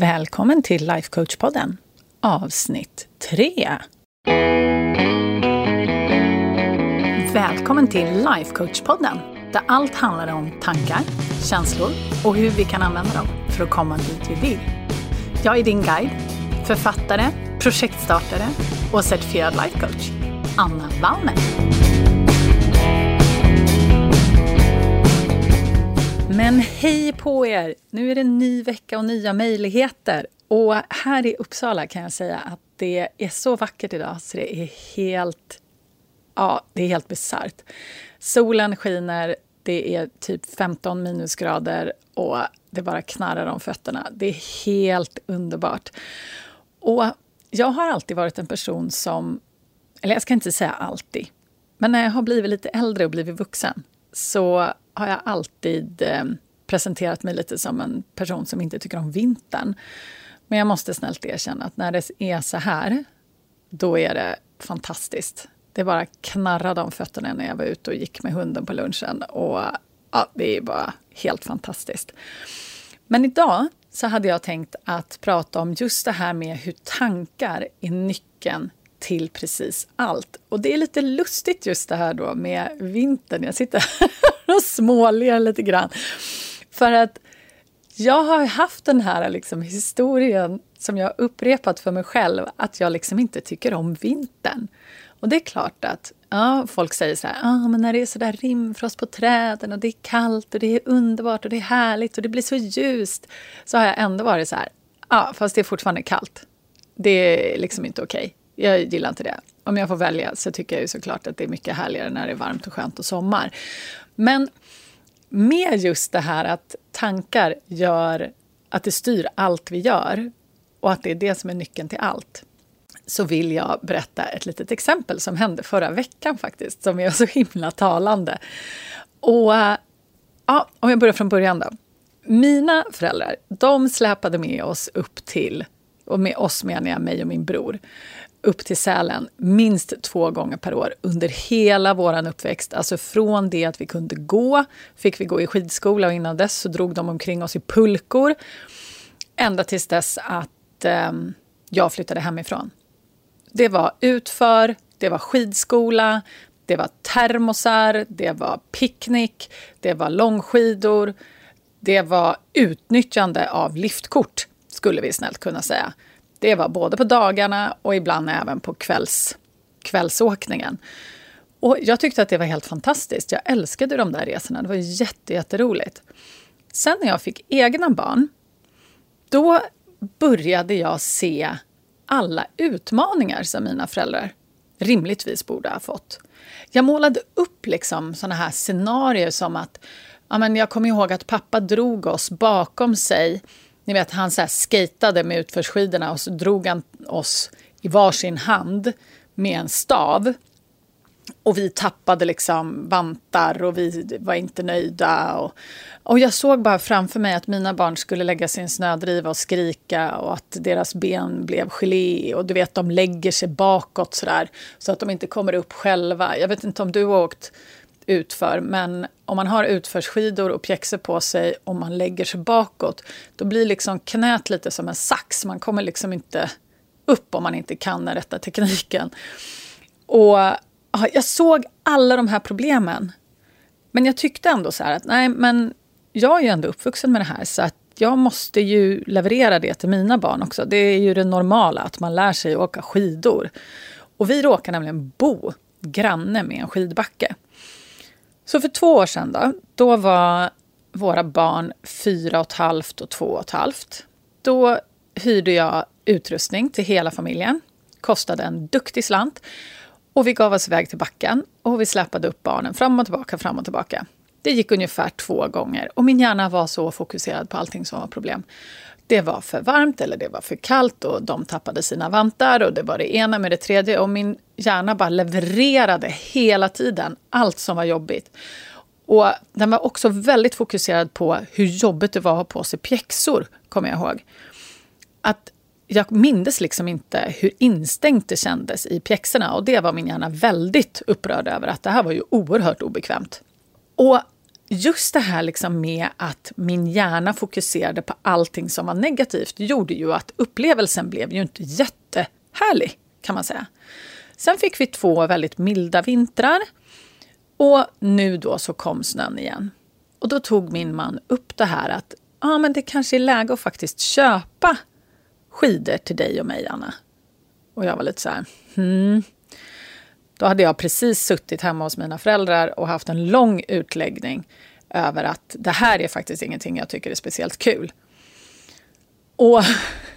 Välkommen till Lifecoach-podden, avsnitt 3. Välkommen till Lifecoach-podden, där allt handlar om tankar, känslor och hur vi kan använda dem för att komma dit vi vill. Jag är din guide, författare, projektstartare och certifierad lifecoach, Anna Wallner. Men hej på er! Nu är det en ny vecka och nya möjligheter. Och här i Uppsala kan jag säga att det är så vackert idag så det är helt, ja, det är helt bisarrt. Solen skiner, det är typ 15 minusgrader och det bara knarrar om fötterna. Det är helt underbart. Och jag har alltid varit en person som, eller jag ska inte säga alltid, men när jag har blivit lite äldre och blivit vuxen så har jag alltid eh, presenterat mig lite som en person som inte tycker om vintern. Men jag måste snällt erkänna att när det är så här, då är det fantastiskt. Det bara knarrade om fötterna när jag var ute och gick med hunden på lunchen. Och ja, Det är bara helt fantastiskt. Men idag så hade jag tänkt att prata om just det här med hur tankar är nyckeln till precis allt. Och det är lite lustigt just det här då med vintern. Jag sitter och småler lite grann. För att jag har haft den här liksom historien som jag upprepat för mig själv, att jag liksom inte tycker om vintern. Och det är klart att ja, folk säger så här, ah, men när det är så där rimfrost på träden och det är kallt och det är underbart och det är härligt och det blir så ljust. Så har jag ändå varit så här, ja, fast det är fortfarande kallt. Det är liksom inte okej. Okay. Jag gillar inte det. Om jag får välja så tycker jag ju såklart att det är mycket härligare när det är varmt och skönt och sommar. Men med just det här att tankar gör att det styr allt vi gör och att det är det som är nyckeln till allt så vill jag berätta ett litet exempel som hände förra veckan faktiskt, som är så himla talande. Och ja, om jag börjar från början då. Mina föräldrar, de släpade med oss upp till, och med oss menar jag mig och min bror, upp till Sälen minst två gånger per år under hela vår uppväxt. Alltså från det att vi kunde gå, fick vi gå i skidskola och innan dess så drog de omkring oss i pulkor. Ända tills dess att eh, jag flyttade hemifrån. Det var utför, det var skidskola, det var termosar, det var picknick, det var långskidor. Det var utnyttjande av liftkort, skulle vi snällt kunna säga. Det var både på dagarna och ibland även på kvälls, kvällsåkningen. Och jag tyckte att det var helt fantastiskt. Jag älskade de där resorna. Det var jätteroligt. Sen när jag fick egna barn, då började jag se alla utmaningar som mina föräldrar rimligtvis borde ha fått. Jag målade upp liksom såna här scenarier som att ja, men jag kommer ihåg att pappa drog oss bakom sig ni vet, han så här skatade med utförsskidorna och så drog han oss i varsin hand med en stav. Och vi tappade liksom vantar och vi var inte nöjda. Och, och jag såg bara framför mig att mina barn skulle lägga sin snödriva och skrika och att deras ben blev gelé och du vet, de lägger sig bakåt sådär så att de inte kommer upp själva. Jag vet inte om du har åkt utför. Men om man har utförsskidor och pjäxor på sig och man lägger sig bakåt, då blir liksom knät lite som en sax. Man kommer liksom inte upp om man inte kan den rätta tekniken. Och jag såg alla de här problemen. Men jag tyckte ändå så här att nej, men jag är ju ändå uppvuxen med det här så att jag måste ju leverera det till mina barn också. Det är ju det normala att man lär sig åka skidor. Och vi råkar nämligen bo granne med en skidbacke. Så för två år sedan då, då var våra barn fyra och ett halvt och två och ett halvt. Då hyrde jag utrustning till hela familjen. Kostade en duktig slant. Och vi gav oss iväg till backen och vi släpade upp barnen fram och tillbaka, fram och tillbaka. Det gick ungefär två gånger och min hjärna var så fokuserad på allting som var problem det var för varmt eller det var för kallt och de tappade sina vantar och det var det ena med det tredje och min hjärna bara levererade hela tiden allt som var jobbigt. Och den var också väldigt fokuserad på hur jobbigt det var att ha på sig pjäxor, kommer jag ihåg. Att jag mindes liksom inte hur instängt det kändes i pjäxorna och det var min hjärna väldigt upprörd över att det här var ju oerhört obekvämt. Och just det här liksom med att min hjärna fokuserade på allting som var negativt gjorde ju att upplevelsen blev ju inte jättehärlig, kan man säga. Sen fick vi två väldigt milda vintrar och nu då så kom snön igen. Och då tog min man upp det här att ah, men det kanske är läge att faktiskt köpa skidor till dig och mig, Anna. Och jag var lite så här, hmm. Då hade jag precis suttit hemma hos mina föräldrar och haft en lång utläggning över att det här är faktiskt ingenting jag tycker är speciellt kul. Och,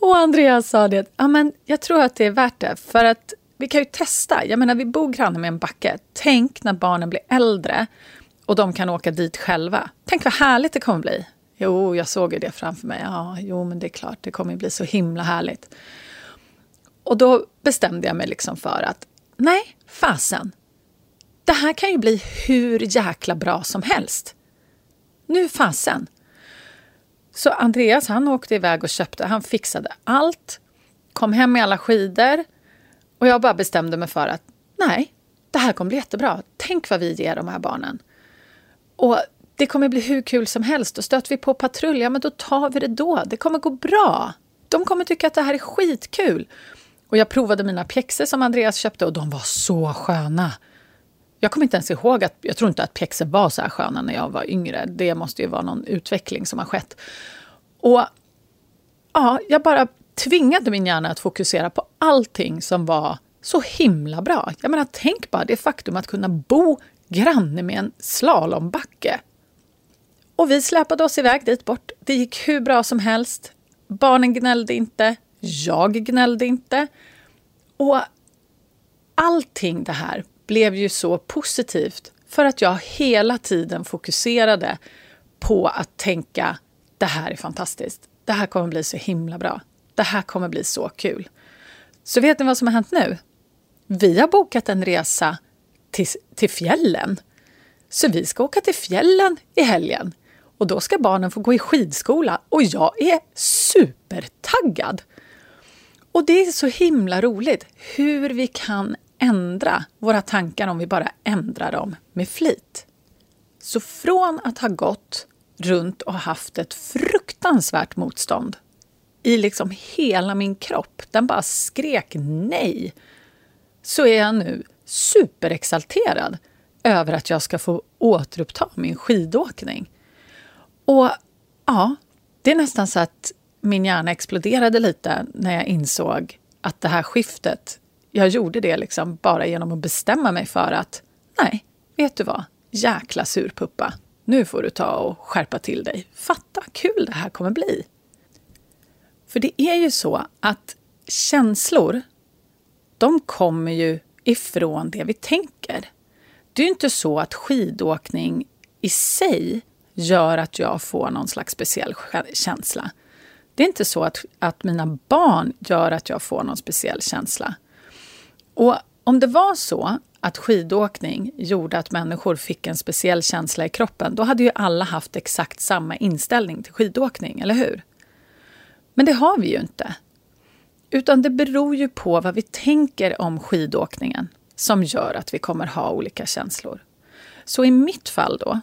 och Andreas sa det, ja men jag tror att det är värt det för att vi kan ju testa. Jag menar, vi bor grannar med en backe. Tänk när barnen blir äldre och de kan åka dit själva. Tänk vad härligt det kommer bli. Jo, jag såg ju det framför mig. Ja, jo, men det är klart, det kommer bli så himla härligt. Och då bestämde jag mig liksom för att nej, fasen. Det här kan ju bli hur jäkla bra som helst. Nu fasen. Så Andreas han åkte iväg och köpte, han fixade allt, kom hem med alla skidor och jag bara bestämde mig för att nej, det här kommer bli jättebra. Tänk vad vi ger de här barnen. Och det kommer bli hur kul som helst. Och stöter vi på patrull, ja men då tar vi det då. Det kommer gå bra. De kommer tycka att det här är skitkul. Och jag provade mina pjäxor som Andreas köpte och de var så sköna. Jag kommer inte ens ihåg att, jag tror inte att pjäxor var så här sköna när jag var yngre. Det måste ju vara någon utveckling som har skett. Och ja, jag bara tvingade min hjärna att fokusera på allting som var så himla bra. Jag menar, tänk bara det faktum att kunna bo granne med en slalombacke. Och vi släpade oss iväg dit bort. Det gick hur bra som helst. Barnen gnällde inte. Jag gnällde inte. Och allting det här blev ju så positivt för att jag hela tiden fokuserade på att tänka det här är fantastiskt. Det här kommer bli så himla bra. Det här kommer bli så kul. Så vet ni vad som har hänt nu? Vi har bokat en resa till, till fjällen. Så vi ska åka till fjällen i helgen. Och då ska barnen få gå i skidskola och jag är supertaggad. Och det är så himla roligt hur vi kan ändra våra tankar om vi bara ändrar dem med flit. Så från att ha gått runt och haft ett fruktansvärt motstånd i liksom hela min kropp, den bara skrek nej, så är jag nu superexalterad över att jag ska få återuppta min skidåkning. Och ja, det är nästan så att min hjärna exploderade lite när jag insåg att det här skiftet, jag gjorde det liksom bara genom att bestämma mig för att nej, vet du vad, jäkla surpuppa, nu får du ta och skärpa till dig. Fatta vad kul det här kommer bli. För det är ju så att känslor, de kommer ju ifrån det vi tänker. Det är ju inte så att skidåkning i sig gör att jag får någon slags speciell känsla. Det är inte så att, att mina barn gör att jag får någon speciell känsla. Och om det var så att skidåkning gjorde att människor fick en speciell känsla i kroppen, då hade ju alla haft exakt samma inställning till skidåkning, eller hur? Men det har vi ju inte. Utan det beror ju på vad vi tänker om skidåkningen som gör att vi kommer ha olika känslor. Så i mitt fall då,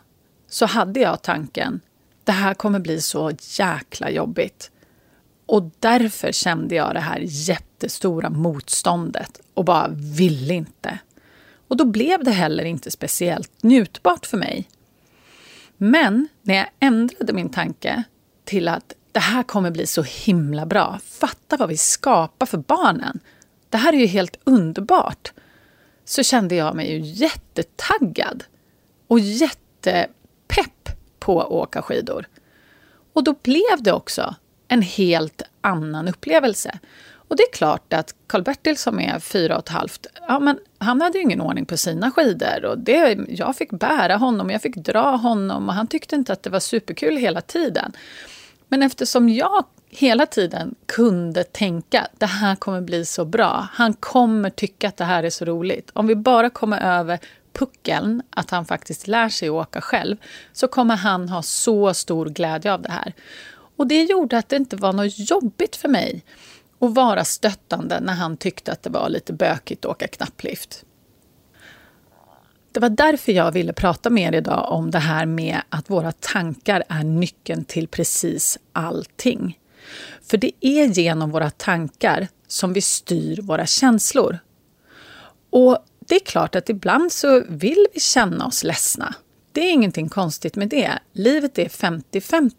så hade jag tanken det här kommer bli så jäkla jobbigt. Och därför kände jag det här jättestora motståndet och bara ville inte. Och då blev det heller inte speciellt njutbart för mig. Men när jag ändrade min tanke till att det här kommer bli så himla bra. Fatta vad vi skapar för barnen. Det här är ju helt underbart. Så kände jag mig ju jättetaggad och jättepepp på att åka skidor. Och då blev det också en helt annan upplevelse. Och det är klart att Karl-Bertil som är fyra och ett halvt, ja, men han hade ju ingen ordning på sina skidor. Och det, jag fick bära honom, jag fick dra honom och han tyckte inte att det var superkul hela tiden. Men eftersom jag hela tiden kunde tänka det här kommer bli så bra, han kommer tycka att det här är så roligt. Om vi bara kommer över puckeln, att han faktiskt lär sig att åka själv, så kommer han ha så stor glädje av det här. Och det gjorde att det inte var något jobbigt för mig och vara stöttande när han tyckte att det var lite bökigt att åka knapplift. Det var därför jag ville prata med er idag om det här med att våra tankar är nyckeln till precis allting. För det är genom våra tankar som vi styr våra känslor. Och det är klart att ibland så vill vi känna oss ledsna. Det är ingenting konstigt med det. Livet är 50-50.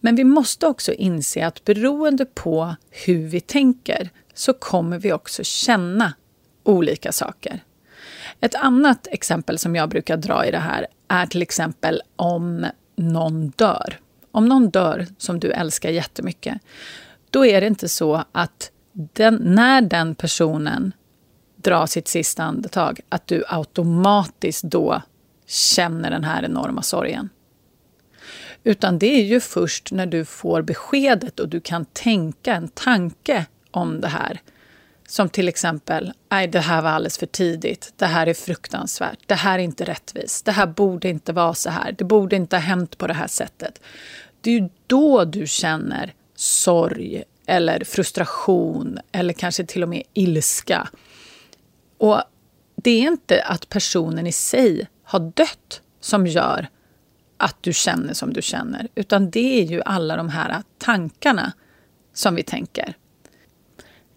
Men vi måste också inse att beroende på hur vi tänker så kommer vi också känna olika saker. Ett annat exempel som jag brukar dra i det här är till exempel om någon dör. Om någon dör som du älskar jättemycket, då är det inte så att den, när den personen drar sitt sista andetag, att du automatiskt då känner den här enorma sorgen. Utan det är ju först när du får beskedet och du kan tänka en tanke om det här. Som till exempel, nej det här var alldeles för tidigt, det här är fruktansvärt, det här är inte rättvist, det här borde inte vara så här, det borde inte ha hänt på det här sättet. Det är ju då du känner sorg eller frustration eller kanske till och med ilska. Och det är inte att personen i sig har dött som gör att du känner som du känner, utan det är ju alla de här tankarna som vi tänker.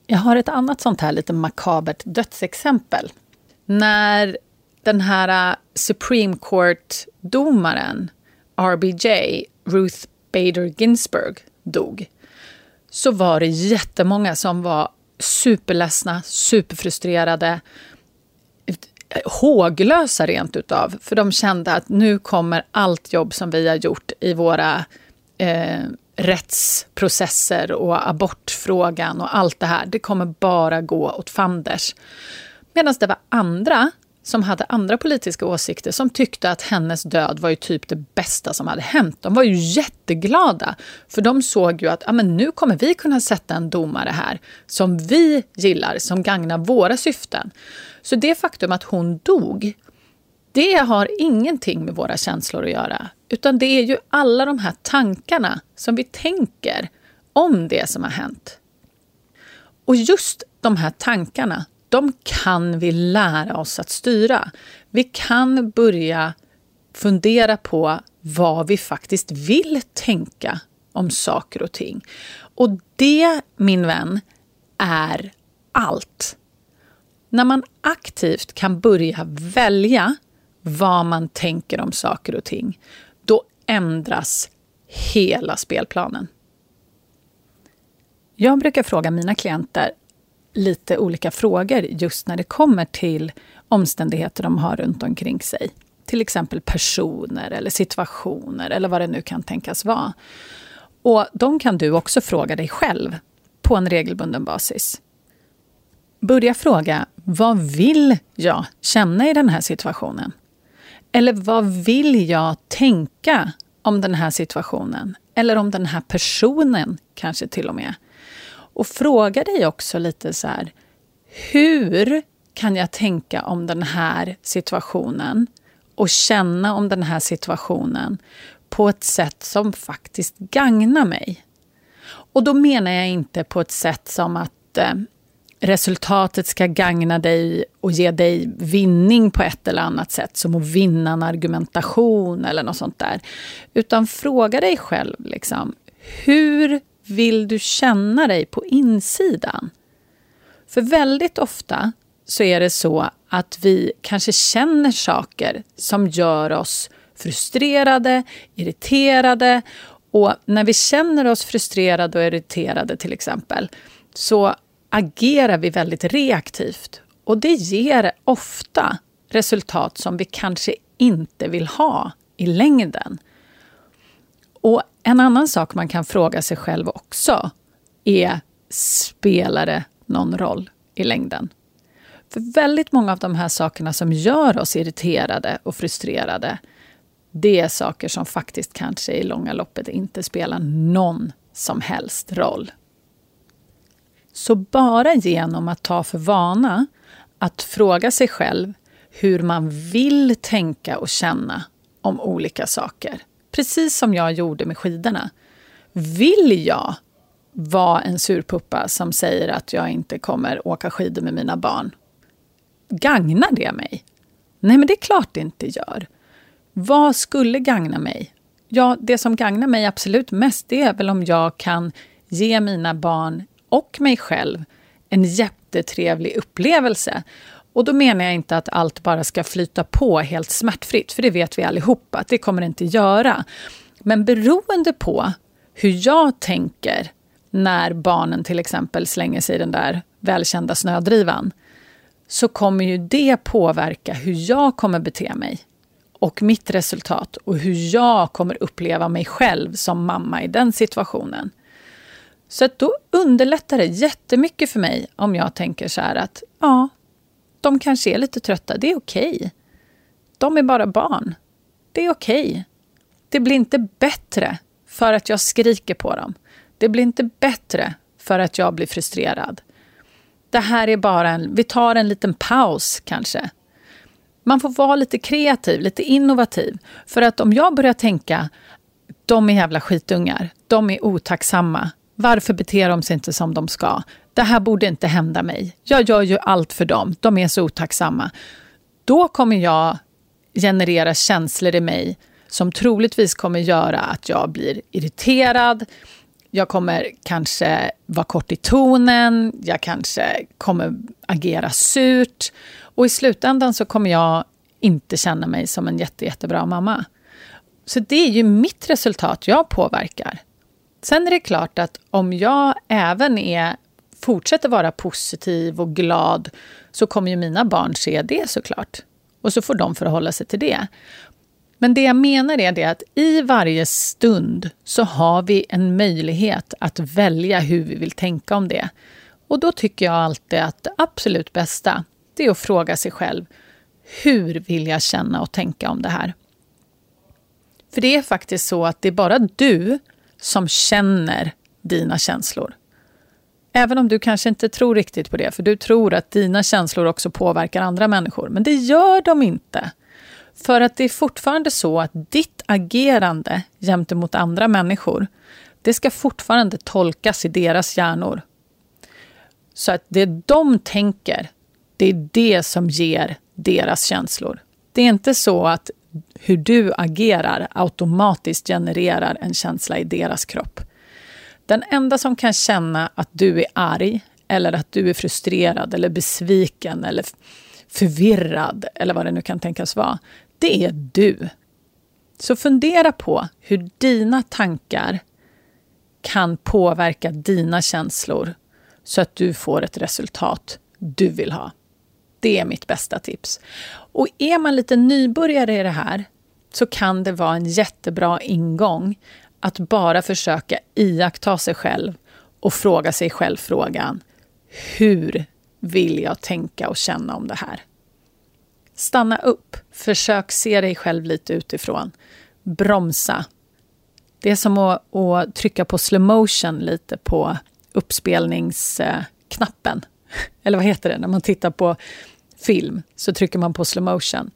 Jag har ett annat sånt här lite makabert dödsexempel. När den här äh, Supreme Court-domaren RBJ, Ruth Bader Ginsburg, dog så var det jättemånga som var superledsna, superfrustrerade, håglösa rent utav. För de kände att nu kommer allt jobb som vi har gjort i våra eh, rättsprocesser och abortfrågan och allt det här, det kommer bara gå åt fanders. Medan det var andra som hade andra politiska åsikter som tyckte att hennes död var ju typ det bästa som hade hänt. De var ju jätteglada, för de såg ju att ah, men nu kommer vi kunna sätta en domare här som vi gillar, som gagnar våra syften. Så det faktum att hon dog, det har ingenting med våra känslor att göra. Utan det är ju alla de här tankarna som vi tänker om det som har hänt. Och just de här tankarna, de kan vi lära oss att styra. Vi kan börja fundera på vad vi faktiskt vill tänka om saker och ting. Och det, min vän, är allt. När man aktivt kan börja välja vad man tänker om saker och ting, då ändras hela spelplanen. Jag brukar fråga mina klienter lite olika frågor just när det kommer till omständigheter de har runt omkring sig. Till exempel personer eller situationer eller vad det nu kan tänkas vara. Och de kan du också fråga dig själv på en regelbunden basis. Börja fråga, vad vill jag känna i den här situationen? Eller vad vill jag tänka om den här situationen? Eller om den här personen kanske till och med. Och fråga dig också lite så här, hur kan jag tänka om den här situationen och känna om den här situationen på ett sätt som faktiskt gagnar mig? Och då menar jag inte på ett sätt som att eh, resultatet ska gagna dig och ge dig vinning på ett eller annat sätt, som att vinna en argumentation eller något sånt där. Utan fråga dig själv, liksom, hur vill du känna dig på insidan? För väldigt ofta så är det så att vi kanske känner saker som gör oss frustrerade, irriterade. Och när vi känner oss frustrerade och irriterade till exempel, så agerar vi väldigt reaktivt. Och det ger ofta resultat som vi kanske inte vill ha i längden. Och en annan sak man kan fråga sig själv också är, spelar det någon roll i längden? För väldigt många av de här sakerna som gör oss irriterade och frustrerade, det är saker som faktiskt kanske i långa loppet inte spelar någon som helst roll. Så bara genom att ta för vana att fråga sig själv hur man vill tänka och känna om olika saker Precis som jag gjorde med skidorna. Vill jag vara en surpuppa som säger att jag inte kommer åka skidor med mina barn? Gagnar det mig? Nej, men det är klart det inte gör. Vad skulle gagna mig? Ja, det som gagnar mig absolut mest, det är väl om jag kan ge mina barn och mig själv en jättetrevlig upplevelse. Och då menar jag inte att allt bara ska flyta på helt smärtfritt, för det vet vi allihopa att det kommer det inte göra. Men beroende på hur jag tänker när barnen till exempel slänger sig i den där välkända snödrivan, så kommer ju det påverka hur jag kommer bete mig och mitt resultat och hur jag kommer uppleva mig själv som mamma i den situationen. Så att då underlättar det jättemycket för mig om jag tänker så här att ja, de kanske är lite trötta, det är okej. Okay. De är bara barn. Det är okej. Okay. Det blir inte bättre för att jag skriker på dem. Det blir inte bättre för att jag blir frustrerad. Det här är bara en, vi tar en liten paus kanske. Man får vara lite kreativ, lite innovativ. För att om jag börjar tänka, de är jävla skitungar, de är otacksamma, varför beter de sig inte som de ska? Det här borde inte hända mig. Jag gör ju allt för dem, de är så otacksamma. Då kommer jag generera känslor i mig som troligtvis kommer göra att jag blir irriterad, jag kommer kanske vara kort i tonen, jag kanske kommer agera surt och i slutändan så kommer jag inte känna mig som en jätte, jättebra mamma. Så det är ju mitt resultat jag påverkar. Sen är det klart att om jag även är, fortsätter vara positiv och glad så kommer ju mina barn se det såklart. Och så får de förhålla sig till det. Men det jag menar är det att i varje stund så har vi en möjlighet att välja hur vi vill tänka om det. Och då tycker jag alltid att det absolut bästa, det är att fråga sig själv, hur vill jag känna och tänka om det här? För det är faktiskt så att det är bara du som känner dina känslor. Även om du kanske inte tror riktigt på det, för du tror att dina känslor också påverkar andra människor. Men det gör de inte. För att det är fortfarande så att ditt agerande gentemot andra människor, det ska fortfarande tolkas i deras hjärnor. Så att det de tänker, det är det som ger deras känslor. Det är inte så att hur du agerar automatiskt genererar en känsla i deras kropp. Den enda som kan känna att du är arg eller att du är frustrerad eller besviken eller förvirrad eller vad det nu kan tänkas vara, det är du. Så fundera på hur dina tankar kan påverka dina känslor så att du får ett resultat du vill ha. Det är mitt bästa tips. Och är man lite nybörjare i det här så kan det vara en jättebra ingång att bara försöka iaktta sig själv och fråga sig själv frågan Hur vill jag tänka och känna om det här? Stanna upp. Försök se dig själv lite utifrån. Bromsa. Det är som att, att trycka på slow motion lite på uppspelningsknappen. Eller vad heter det? När man tittar på film så trycker man på slow motion.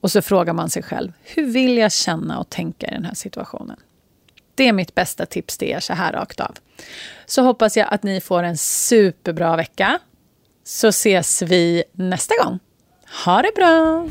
Och så frågar man sig själv, hur vill jag känna och tänka i den här situationen? Det är mitt bästa tips till er så här rakt av. Så hoppas jag att ni får en superbra vecka. Så ses vi nästa gång. Ha det bra!